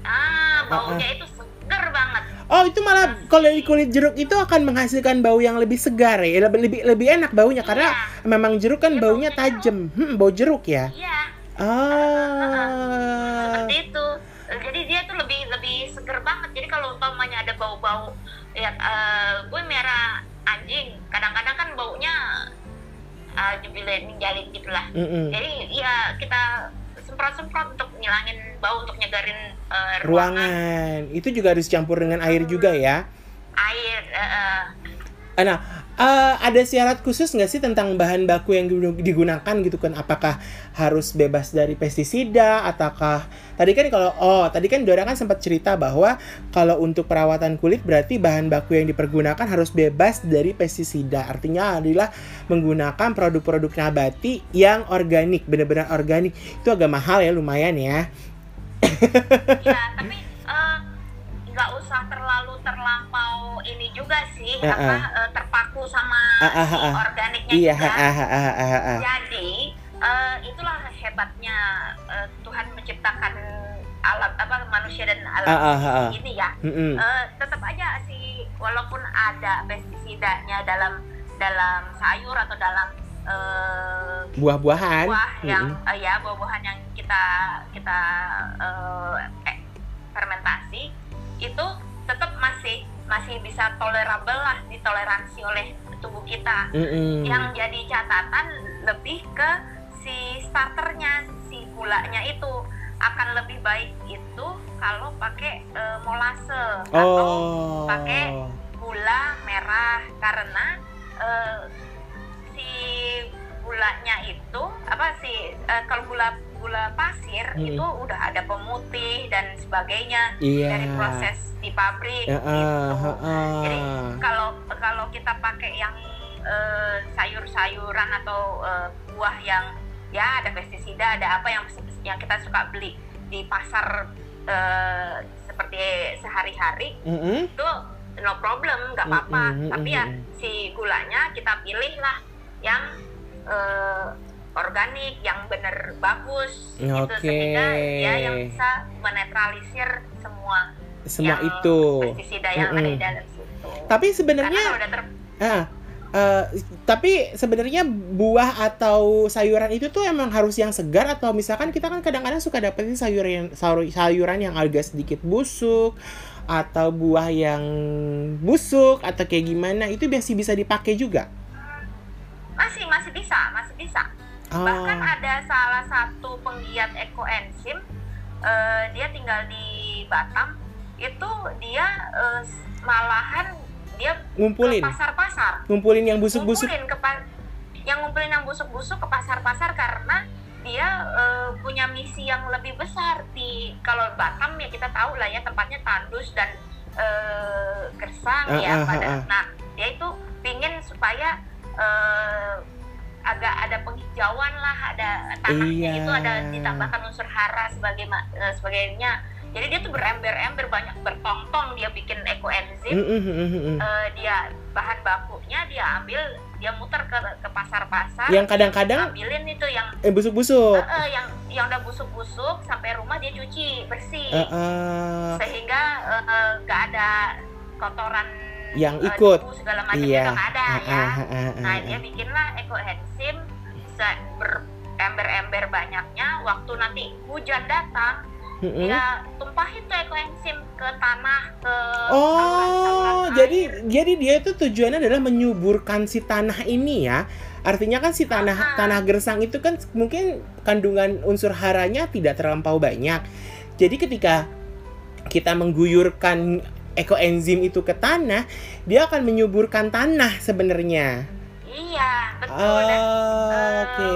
ah baunya itu seger banget Oh itu malah kalau dari kulit jeruk itu akan menghasilkan bau yang lebih segar ya, lebih lebih, lebih enak baunya karena Iya. memang jeruk kan Iya, baunya tajam. Hmm, bau jeruk ya. iya Ah. seperti itu banget jadi kalau umpamanya ada bau-bau ya eh, gue merah anjing kadang-kadang kan baunya uh, jubilein jalin gitulah Mm-mm. jadi ya kita semprot-semprot untuk ngilangin bau untuk nyegarin eh, ruangan Ruangan itu juga harus campur dengan air juga ya. air eh, eh. Ah, Nah, eh, ada syarat khusus nggak sih tentang bahan baku yang digu- digunakan gitu kan? Apakah harus bebas dari pestisida ataukah tadi kan kalau oh tadi kan Dora kan sempat cerita bahwa kalau untuk perawatan kulit berarti bahan baku yang dipergunakan harus bebas dari pestisida. Artinya adalah menggunakan produk-produk nabati yang organik, benar-benar organik. Itu agak mahal ya, lumayan ya. ya tapi eh, nggak usah terlalu terlampau ini juga sih Ah, apa eh, terpaku sama ah, si ah. organiknya Iya, juga ah, ah, ah, ah. Jadi eh, itulah hebatnya eh, Tuhan menciptakan alam apa manusia dan alam ah, ah. ini ya. Mm-mm. Eh, tetap aja sih walaupun ada pestisidanya dalam dalam sayur atau dalam eh, Buah-buahan. buah yang Mm-mm. eh, ya buah-buahan yang kita kita eh, eh, fermentasi itu tetap masih masih bisa tolerable lah ditoleransi oleh tubuh kita Mm-mm. yang jadi catatan lebih ke si starternya si gulanya itu akan lebih baik itu kalau pakai eh, molase atau Oh. pakai gula merah karena eh, si gulanya itu apa sih eh, kalau gula gula pasir Hmm. itu udah ada pemutih dan sebagainya Iya. dari proses di pabrik gitu. ah, ah. Jadi kalau kalau kita pakai yang eh, sayur-sayuran atau eh, buah yang ya ada pestisida, ada apa yang yang kita suka beli di pasar eh, seperti sehari-hari Mm-mm. itu no problem, nggak apa-apa. Mm, mm, mm, Tapi ya mm, mm. si gulanya kita pilih lah yang organik, yang bener bagus, gitu Oke. sehingga ya yang bisa menetralisir semua semua yang itu. pestisida yang ada di dalam situ. Tapi sebenarnya ah, Eh, tapi sebenarnya buah atau sayuran itu tuh emang harus yang segar atau misalkan kita kan kadang-kadang suka dapetin sayuran sayur- sayuran yang agak sedikit busuk atau buah yang busuk atau kayak gimana itu masih bisa dipakai juga. masih masih bisa masih bisa Oh. bahkan ada salah satu penggiat ekoenzim eh, dia tinggal di Batam itu dia eh, malahan dia ngumpulin, ke pasar-pasar ngumpulin yang busuk-busuk. ngumpulin ke yang ngumpulin yang busuk-busuk ke pasar-pasar karena dia eh, punya misi yang lebih besar di kalau Batam ya kita tahu lah ya tempatnya tandus dan eh, gersang Ah, ya ah, pada ah, ah. nah dia itu pingin supaya eh, agak ada penghijauan lah ada tanahnya Iya. itu ada ditambahkan unsur hara sebagai eh, sebagainya jadi dia tuh berember-ember banyak bertong-tong dia bikin ekoenzim Mm, mm, mm, mm, mm. eh, dia bahan bakunya dia ambil dia muter ke ke pasar-pasar Yang kadang-kadang ambilin itu yang eh, busuk-busuk. eh, eh, yang yang udah busuk-busuk sampai rumah dia cuci bersih Eh, eh, sehingga eh, eh, nggak ada kotoran Yang eh, ikut. segala macam Iya. itu ada Ah, ya ah, ah, ah, nah ah. dia bikinlah ekoenzim se- berember-ember banyaknya waktu nanti hujan datang Mm, mm. dia tumpahin tuh ekoenzim ke tanah ke Oh, saluran-saluran jadi air. jadi dia itu tujuannya adalah menyuburkan si tanah ini ya. Artinya kan si tanah Ah. tanah gersang itu kan mungkin kandungan unsur haranya tidak terlampau banyak. Jadi ketika kita mengguyurkan ekoenzim itu ke tanah, dia akan menyuburkan tanah sebenarnya. iya betul Oh, dan oke.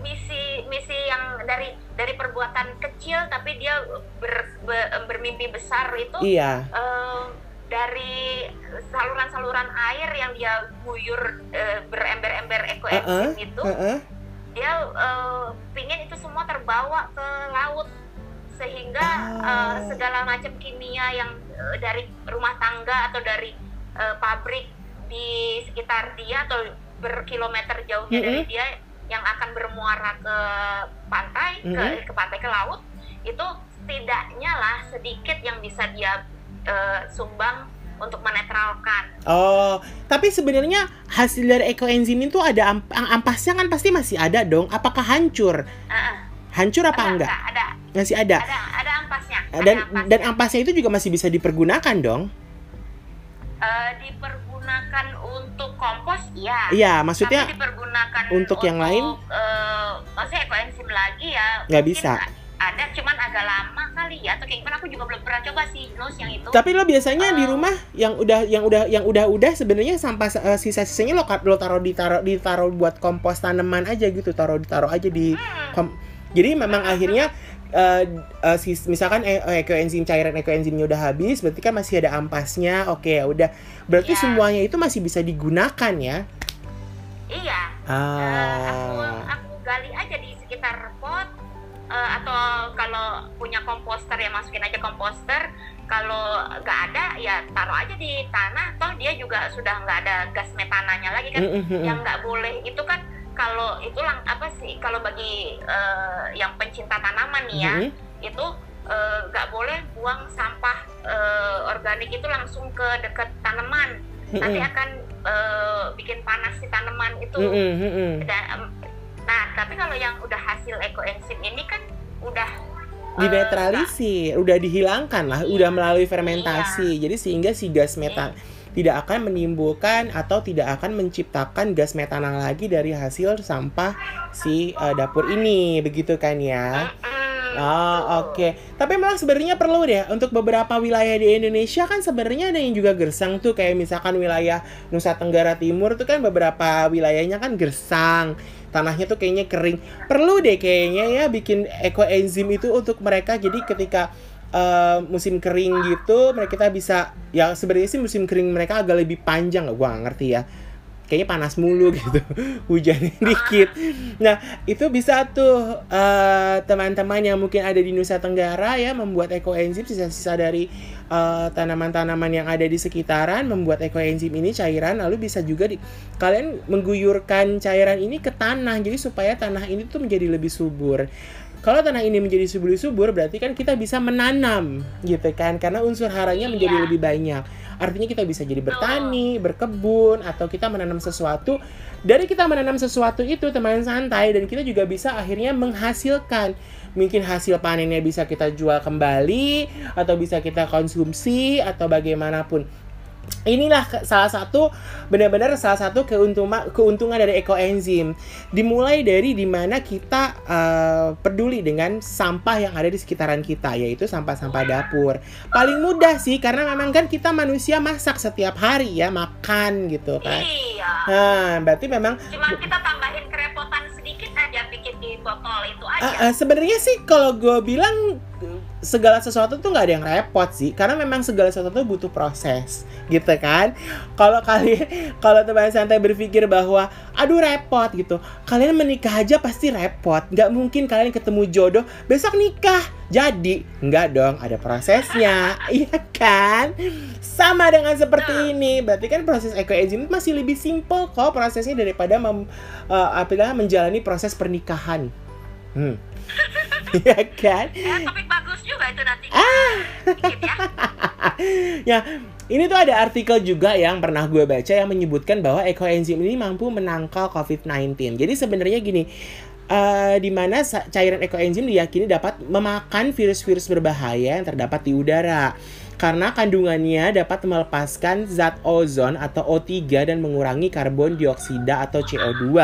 misi misi yang dari dari perbuatan kecil tapi dia ber- be- bermimpi besar itu Iya. eh, dari saluran-saluran air yang dia guyur eh, berember-ember ekoenzim itu Heeh. dia eh, pingin itu semua terbawa ke laut sehingga Ah. eh, segala macam kimia yang eh, dari rumah tangga atau dari eh, pabrik di sekitar dia atau berkilometer jauhnya dari Mm-mm. dia yang akan bermuara ke pantai ke Mm-mm. ke pantai ke laut itu setidaknya lah sedikit yang bisa dia eh, sumbang untuk menetralkan Oh, tapi sebenarnya hasil dari ekoenzim itu ada amp- ampasnya kan pasti masih ada dong. Apakah hancur? Eh, eh, Hancur apa ada, enggak? ada Masih ada. ada ada ampasnya ada Dan ampasnya. dan ampasnya itu juga masih bisa dipergunakan dong. Eh, dipergunakan untuk kompos iya Iya, maksudnya tapi dipergunakan untuk yang lain? eh, maksudnya ekoenzim lagi ya Nggak bisa. ada cuman agak lama kali ya atau kayak gimana aku juga belum pernah coba sih Nus yang itu tapi lo biasanya di Eh. rumah yang udah yang udah yang udah-udah sebenarnya sampah eh, sisa-sisanya lo lo taruh ditaruh ditaruh buat kompos tanaman aja gitu, taruh ditaruh aja di Hmm, kom- Jadi memang akhirnya eh, sis- misalkan e- ekoenzim cairan ekoenzimnya udah habis, berarti kan masih ada ampasnya. Oke, ya udah. Berarti Iya. semuanya itu masih bisa digunakan ya. iya Eh, aku Ah. aku gali aja di sekitar pot eh, atau kalau punya komposter ya masukin aja komposter kalau nggak ada ya taruh aja di tanah toh dia juga sudah nggak ada gas metananya lagi kan Mm, mm, mm, yang nggak boleh itu kan kalau itu lang apa sih kalau bagi eh, yang pencinta tanaman nih ya Mhm. itu eh, nggak boleh buang sampah eh, organik itu langsung ke dekat tanaman nanti Mm-mm. akan eh, bikin panas si tanaman itu Mm-mm, mm-mm. Dan, em, nah tapi kalau yang udah hasil ekoenzim ini kan udah dinetralisir, udah dihilangkan lah, Iya. udah melalui fermentasi. Jadi sehingga si gas metan tidak akan menimbulkan atau tidak akan menciptakan gas metanol lagi dari hasil sampah si eh, dapur ini, begitu kan ya? betul. oke. Tapi memang sebenarnya perlu deh untuk beberapa wilayah di Indonesia kan sebenarnya ada yang juga gersang tuh kayak misalkan wilayah Nusa Tenggara Timur tuh kan beberapa wilayahnya kan gersang. Tanahnya tuh kayaknya kering. Perlu deh kayaknya ya bikin ekoenzim itu untuk mereka jadi ketika eh, musim kering gitu mereka bisa ya sebenarnya sih musim kering mereka agak lebih panjang gua nggak ngerti ya. Kayaknya panas mulu gitu. Hujannya dikit. Nah, itu bisa tuh eh, teman-teman yang mungkin ada di Nusa Tenggara ya membuat ekoenzim sisa-sisa dari eh, tanaman-tanaman yang ada di sekitaran membuat ekoenzim ini cairan lalu bisa juga di kalian mengguyurkan cairan ini ke tanah jadi supaya tanah ini tuh menjadi lebih subur. Kalau tanah ini menjadi subur-subur berarti kan kita bisa menanam gitu kan karena unsur haranya menjadi Iya. lebih banyak. Artinya kita bisa jadi bertani, berkebun atau kita menanam sesuatu. Dari kita menanam sesuatu itu teman santai dan kita juga bisa akhirnya menghasilkan mungkin hasil panennya bisa kita jual kembali atau bisa kita konsumsi atau bagaimanapun inilah salah satu benar-benar salah satu keuntungan keuntungan dari ekoenzim dimulai dari di mana kita eh, peduli dengan sampah yang ada di sekitaran kita yaitu sampah-sampah dapur paling mudah sih karena memang kan kita manusia masak setiap hari ya makan gitu kan Iya. nah berarti memang Cuma kita tambahin kerepotan sedikit aja bikin di botol itu aja. eh, sebenarnya sih kalau gue bilang segala sesuatu tuh nggak ada yang repot sih karena memang segala sesuatu tuh butuh proses gitu kan? Kalau kalian kalau teman santai berpikir bahwa aduh repot gitu kalian menikah aja pasti repot. Nggak mungkin kalian ketemu jodoh besok nikah. Jadi nggak dong ada prosesnya iya kan? Sama dengan seperti ini berarti kan proses ekoenzim masih lebih simpel kok prosesnya daripada mem, apa menjalani proses pernikahan. Hmm. Iya kan? Eh, topik bagus juga itu nanti. Ah. Dikit ya. Ya, ini tuh ada artikel juga yang pernah gue baca yang menyebutkan bahwa ekoenzim ini mampu menangkal COVID-19. Jadi sebenarnya gini, eh di mana cairan ekoenzim diyakini dapat memakan virus-virus berbahaya yang terdapat di udara. Karena kandungannya dapat melepaskan zat ozon atau O3 dan mengurangi karbon dioksida atau CO2.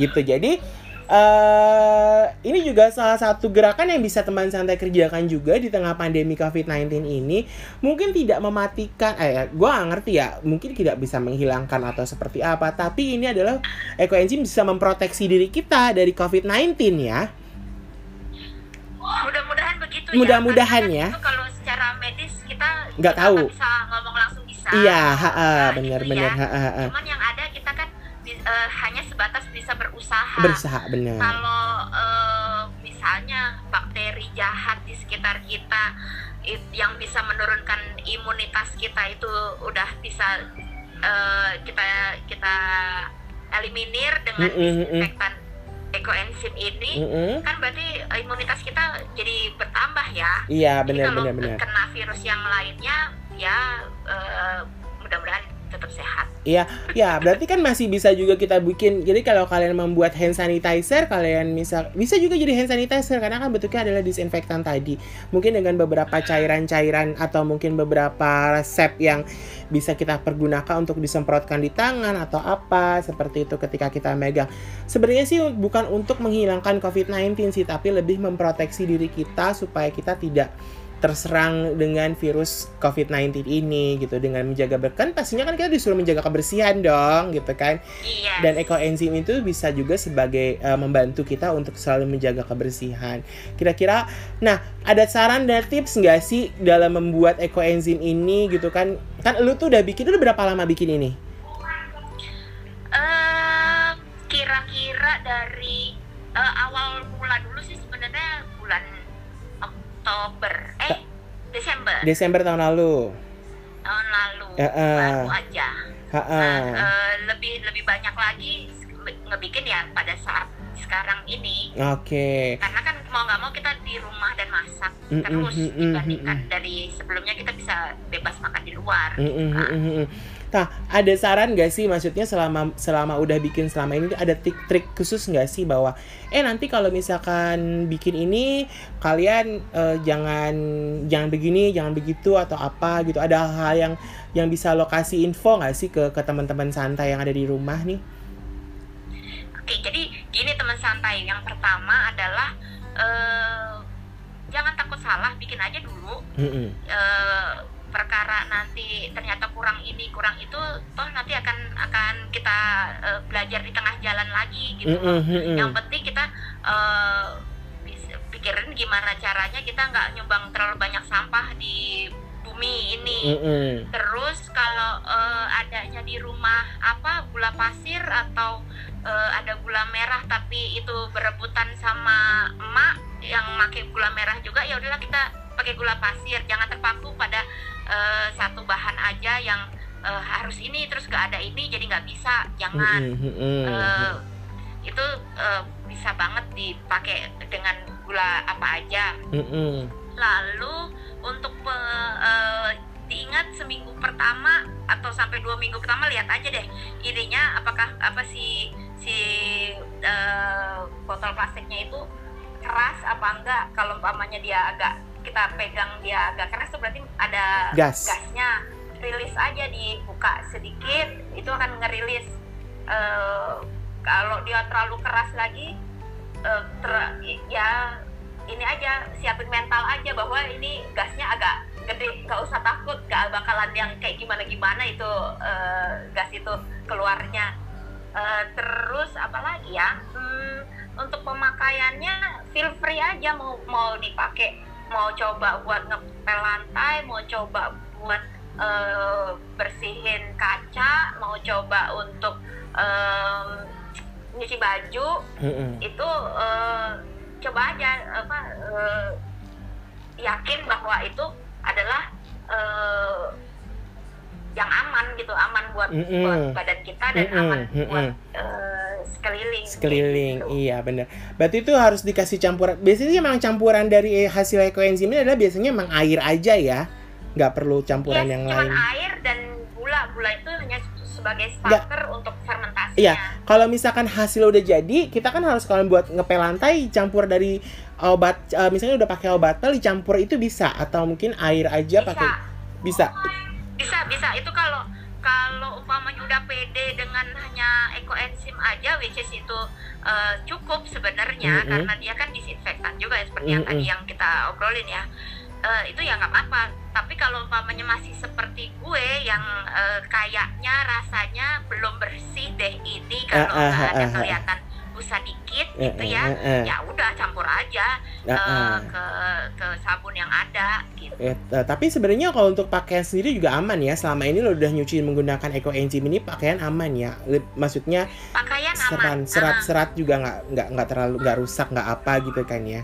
Gitu. Jadi eh ini juga salah satu gerakan yang bisa teman santai kerjakan juga di tengah pandemi COVID-19 ini. Mungkin tidak mematikan, eh, gue gak ngerti ya, mungkin tidak bisa menghilangkan atau seperti apa. Tapi ini adalah ekoenzim bisa memproteksi diri kita dari COVID-19 ya. Mudah-mudahan begitu Mudah-mudahan Karena ya. kan kalau secara medis kita Nggak tahu. bisa ngomong langsung bisa. Iya, ha, ha, Nah, benar itu benar, ya. ha, ha, ha. Cuman yang ada eh, hanya sebatas bisa berusaha. Berusaha benar. Kalau eh, misalnya bakteri jahat di sekitar kita it- yang bisa menurunkan imunitas kita itu udah bisa eh, kita kita eliminir dengan Mm-mm, mm-mm. disinfektan ekoenzim ini Mm-mm. kan berarti imunitas kita jadi bertambah ya. Iya benar kalau benar benar. kena virus yang lainnya ya eh, mudah-mudahan tetap sehat. Iya, ya berarti kan masih bisa juga kita bikin. Jadi kalau kalian membuat hand sanitizer, kalian misal bisa juga jadi hand sanitizer karena kan bentuknya adalah disinfektan tadi. Mungkin dengan beberapa cairan-cairan atau mungkin beberapa resep yang bisa kita pergunakan untuk disemprotkan di tangan atau apa seperti itu ketika kita megang. Sebenarnya sih bukan untuk menghilangkan COVID-19 sih, tapi lebih memproteksi diri kita supaya kita tidak terserang dengan virus COVID-19 ini gitu. Dengan menjaga berkan pastinya kan kita disuruh menjaga kebersihan dong gitu kan. Iya. dan ekoenzim itu bisa juga sebagai eh, membantu kita untuk selalu menjaga kebersihan. Kira-kira nah ada saran dan tips nggak sih dalam membuat ekoenzim ini gitu kan? Kan lu tuh udah bikin udah berapa lama bikin ini? Eh, kira-kira dari eh, awal mula dulu sih sebenarnya bulan Oktober Desember. Desember tahun lalu. Tahun lalu. Ya, eh. baru aja. Ha-ha. nah, eh, lebih lebih banyak lagi nge- ngebikin ya pada saat sekarang ini. Oke. Karena kan mau nggak mau kita di rumah dan masak Mm, mm, terus mm, mm, dibandingkan mm, dari sebelumnya kita bisa bebas makan di luar Mm, mm, mm, mm, mm. Nah, ada saran gak sih maksudnya selama selama udah bikin selama ini ada trik-trik khusus nggak sih bahwa eh nanti kalau misalkan bikin ini kalian eh, jangan jangan begini, jangan begitu atau apa gitu. Ada hal yang yang bisa lokasi info nggak sih ke ke teman-teman santai yang ada di rumah nih? Oke, jadi gini teman santai. Yang pertama adalah eh, jangan takut salah, bikin aja dulu. Mm-mm. Eh, perkara nanti ternyata kurang ini, kurang itu, toh nanti akan akan kita eh, belajar di tengah jalan lagi gitu. Mm-mm, mm-mm. Yang penting kita bis- pikirin gimana caranya kita nggak nyumbang terlalu banyak sampah di bumi ini. Mm-mm. Terus kalau eh, adanya di rumah apa gula pasir atau eh, ada gula merah tapi itu berebutan sama emak yang pakai gula merah juga ya udahlah kita pakai gula pasir. Jangan terpaku pada eh, satu bahan aja yang eh, harus ini terus gak ada ini jadi nggak bisa. Jangan. Eh, itu eh, bisa banget dipakai dengan gula apa aja lalu untuk pe- eh, diingat seminggu pertama atau sampai dua minggu pertama lihat aja deh ininya apakah apa si si eh, botol plastiknya itu keras apa enggak kalau umpamanya dia agak kita pegang dia agak keras itu berarti ada Gas. gasnya. Rilis aja dibuka sedikit itu akan ngerilis. Eh, kalau dia terlalu keras lagi eh, ter- ya ini aja siapin mental aja bahwa ini gasnya agak gede. Nggak usah takut nggak bakalan yang kayak gimana gimana itu eh, gas itu keluarnya. Eh, terus apa lagi ya? Hmm, untuk pemakaiannya feel free aja mau mau dipakai mau coba buat ngepel lantai mau coba buat eh, bersihin kaca mau coba untuk em, nyuci baju Mm-mm. itu eh, coba aja apa eh, yakin bahwa itu adalah eh, yang aman gitu aman buat Mm-mm. buat badan kita dan Mm-mm, aman mm-mm. buat eh, sekeliling. Sekeliling gitu. iya benar berarti itu harus dikasih campuran. Biasanya emang campuran dari hasil ekoenzim ini adalah biasanya emang air aja ya? Nggak perlu campuran Yes, yang cuman lain. air dan gula. Gula itu hanya sebagai starter untuk fermentasinya. Iya, kalau misalkan hasil udah jadi, kita kan harus kalau buat ngepel lantai campur dari obat, eh, misalnya udah pakai obat pel dicampur itu bisa? Atau mungkin air aja bisa. pakai bisa. Bisa bisa itu kalau kalau umpamanya udah pede dengan hanya ekoenzim aja which is itu eh, cukup sebenarnya Mm-mm. karena dia kan disinfektan juga ya seperti yang Mm-mm. tadi yang kita obrolin ya Eh, itu ya nggak apa-apa tapi kalau umpamanya masih seperti gue yang eh, kayaknya rasanya belum bersih deh ini kalau Ah, ah, nggak ah, ada ah, ah. kelihatan busa dikit Eh, gitu eh, ya eh, eh. ya udah campur aja Ah, eh, ah. ke ke sabun yang ada gitu Eh, eh, tapi sebenarnya kalau untuk pakaian sendiri juga aman ya. Selama ini lo udah nyuci menggunakan ekoenzim ini pakaian aman ya. Maksudnya pakaian serat aman Ah. serat-serat juga nggak nggak nggak terlalu nggak rusak nggak apa gitu kan ya.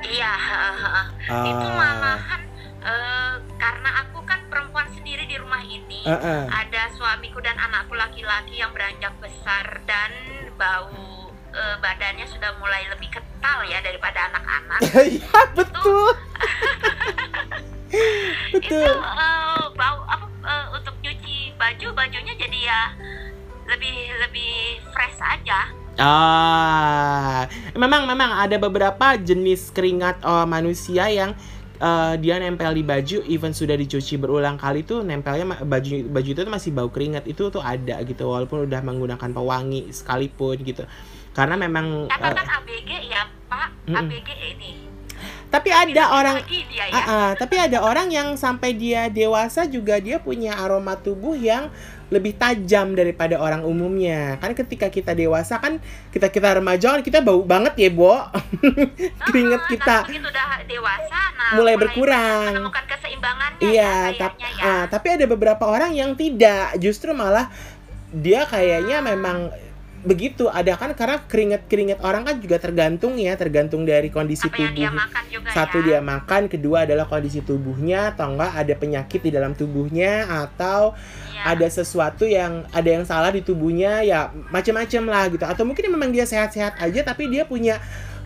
Iya, heeh. itu Ah, malahan eh, karena aku rumah ini. ah, ah. Ada suamiku dan anakku laki-laki yang beranjak besar dan bau eh, badannya sudah mulai lebih kental ya daripada anak-anak. Iya betul. itu betul. eh, bau apa eh, untuk nyuci baju bajunya jadi ya lebih lebih fresh aja. Ah, memang memang ada beberapa jenis keringat oh, manusia yang eh, dia nempel di baju, even sudah dicuci berulang kali tuh nempelnya baju baju itu tuh masih bau keringat itu tuh ada gitu, walaupun udah menggunakan pewangi sekalipun gitu. Karena memang, Karena kan ABG ya Pak, Mm-mm. ABG ini. Tapi ada orang, dia ya. ah, ah, tapi ada orang yang sampai dia dewasa juga dia punya aroma tubuh yang lebih tajam daripada orang umumnya. Kan ketika kita dewasa kan kita kita remaja kan kita bau banget ya, Bo. Keringet Ah, kita. Tapi begitu udah dewasa, nah Mulai berkurang. Menemukan keseimbangannya Iya, ya, kayaknya ya. ah, tapi ada beberapa orang yang tidak, justru malah dia kayaknya memang begitu. Ada kan karena keringet-keringet orang kan juga tergantung ya, tergantung dari kondisi apa yang dia tubuh. makan juga Satu ya. dia makan, kedua adalah kondisi tubuhnya, atau enggak ada penyakit di dalam tubuhnya, atau Iya. ada sesuatu yang ada yang salah di tubuhnya, ya macam-macam lah gitu. Atau mungkin memang dia sehat-sehat aja, tapi dia punya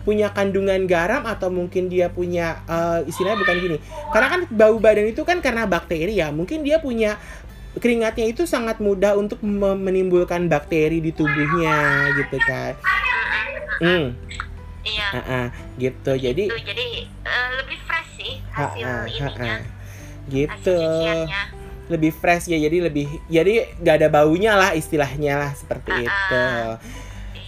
punya kandungan garam atau mungkin dia punya eh, istilahnya bukan gini. Karena kan bau badan itu kan karena bakteri ya. Mungkin dia punya keringatnya itu sangat mudah untuk me- menimbulkan bakteri di tubuhnya gitu kan. Hmm, Iya. ah, ah, gitu. Jadi Tuh, jadi eh, lebih fresh sih Ha, hasil ha, ha, ininya, ha. gitu hasil lebih fresh ya jadi lebih jadi nggak ada baunya lah istilahnya lah seperti Ha, ha. itu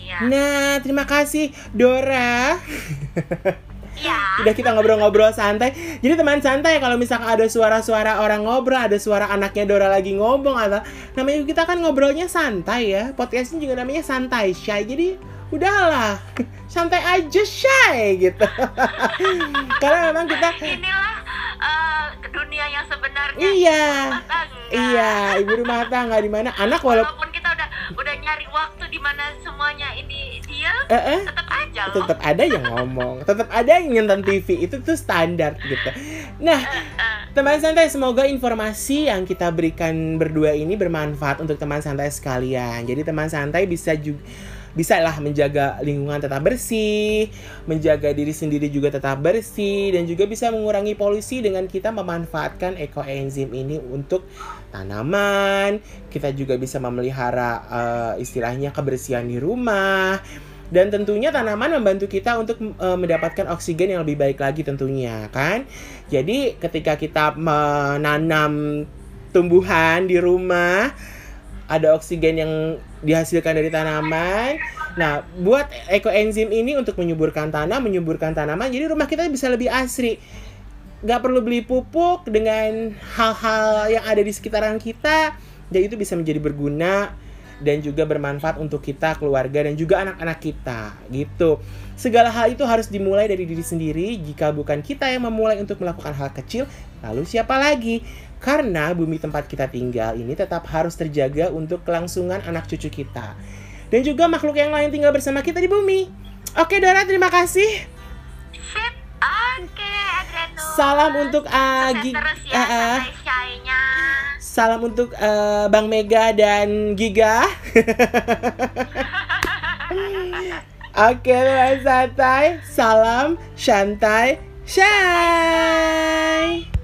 Iya. nah terima kasih Dora Iya. udah kita ngobrol-ngobrol santai. Jadi teman santai kalau misalkan ada suara-suara orang ngobrol ada suara anaknya Dora lagi ngomong atau namanya kita kan ngobrolnya santai ya. Podcastnya juga namanya santai shy jadi udahlah. Santai aja shy gitu. Karena memang kita Inilah eh, dunia yang sebenarnya. Iya. Rumah tangga. Iya, ibu rumah tangga di mana anak walaupun Walaupun kita udah udah nyari waktu di mana semuanya ini dia eh, eh, tetap aja loh. tetap ada yang ngomong, tetap ada yang nonton TV itu tuh standar gitu. Nah, Eh, teman santai semoga informasi yang kita berikan berdua ini bermanfaat untuk teman santai sekalian. Jadi teman santai bisa juga bisa lah menjaga lingkungan tetap bersih, menjaga diri sendiri juga tetap bersih, dan juga bisa mengurangi polusi dengan kita memanfaatkan ekoenzim ini untuk tanaman. Kita juga bisa memelihara uh, istilahnya kebersihan di rumah. Dan tentunya tanaman membantu kita untuk e, mendapatkan oksigen yang lebih baik lagi tentunya kan. Jadi ketika kita menanam tumbuhan di rumah ada oksigen yang dihasilkan dari tanaman. Nah, buat ekoenzim ini untuk menyuburkan tanah, menyuburkan tanaman, jadi rumah kita bisa lebih asri. Gak perlu beli pupuk dengan hal-hal yang ada di sekitaran kita, jadi itu bisa menjadi berguna dan juga bermanfaat untuk kita, keluarga dan juga anak-anak kita gitu. Segala hal itu harus dimulai dari diri sendiri. Jika bukan kita yang memulai untuk melakukan hal kecil, lalu siapa lagi? Karena bumi tempat kita tinggal ini tetap harus terjaga untuk kelangsungan anak cucu kita. Dan juga makhluk yang lain tinggal bersama kita di bumi. Oke, Dora, terima kasih. Sip. Oke. Salam untuk Agi. Terus ya, uh, uh. Salam untuk uh, Bang Mega dan Giga. Oke, okay, santai. Salam, santai, shy.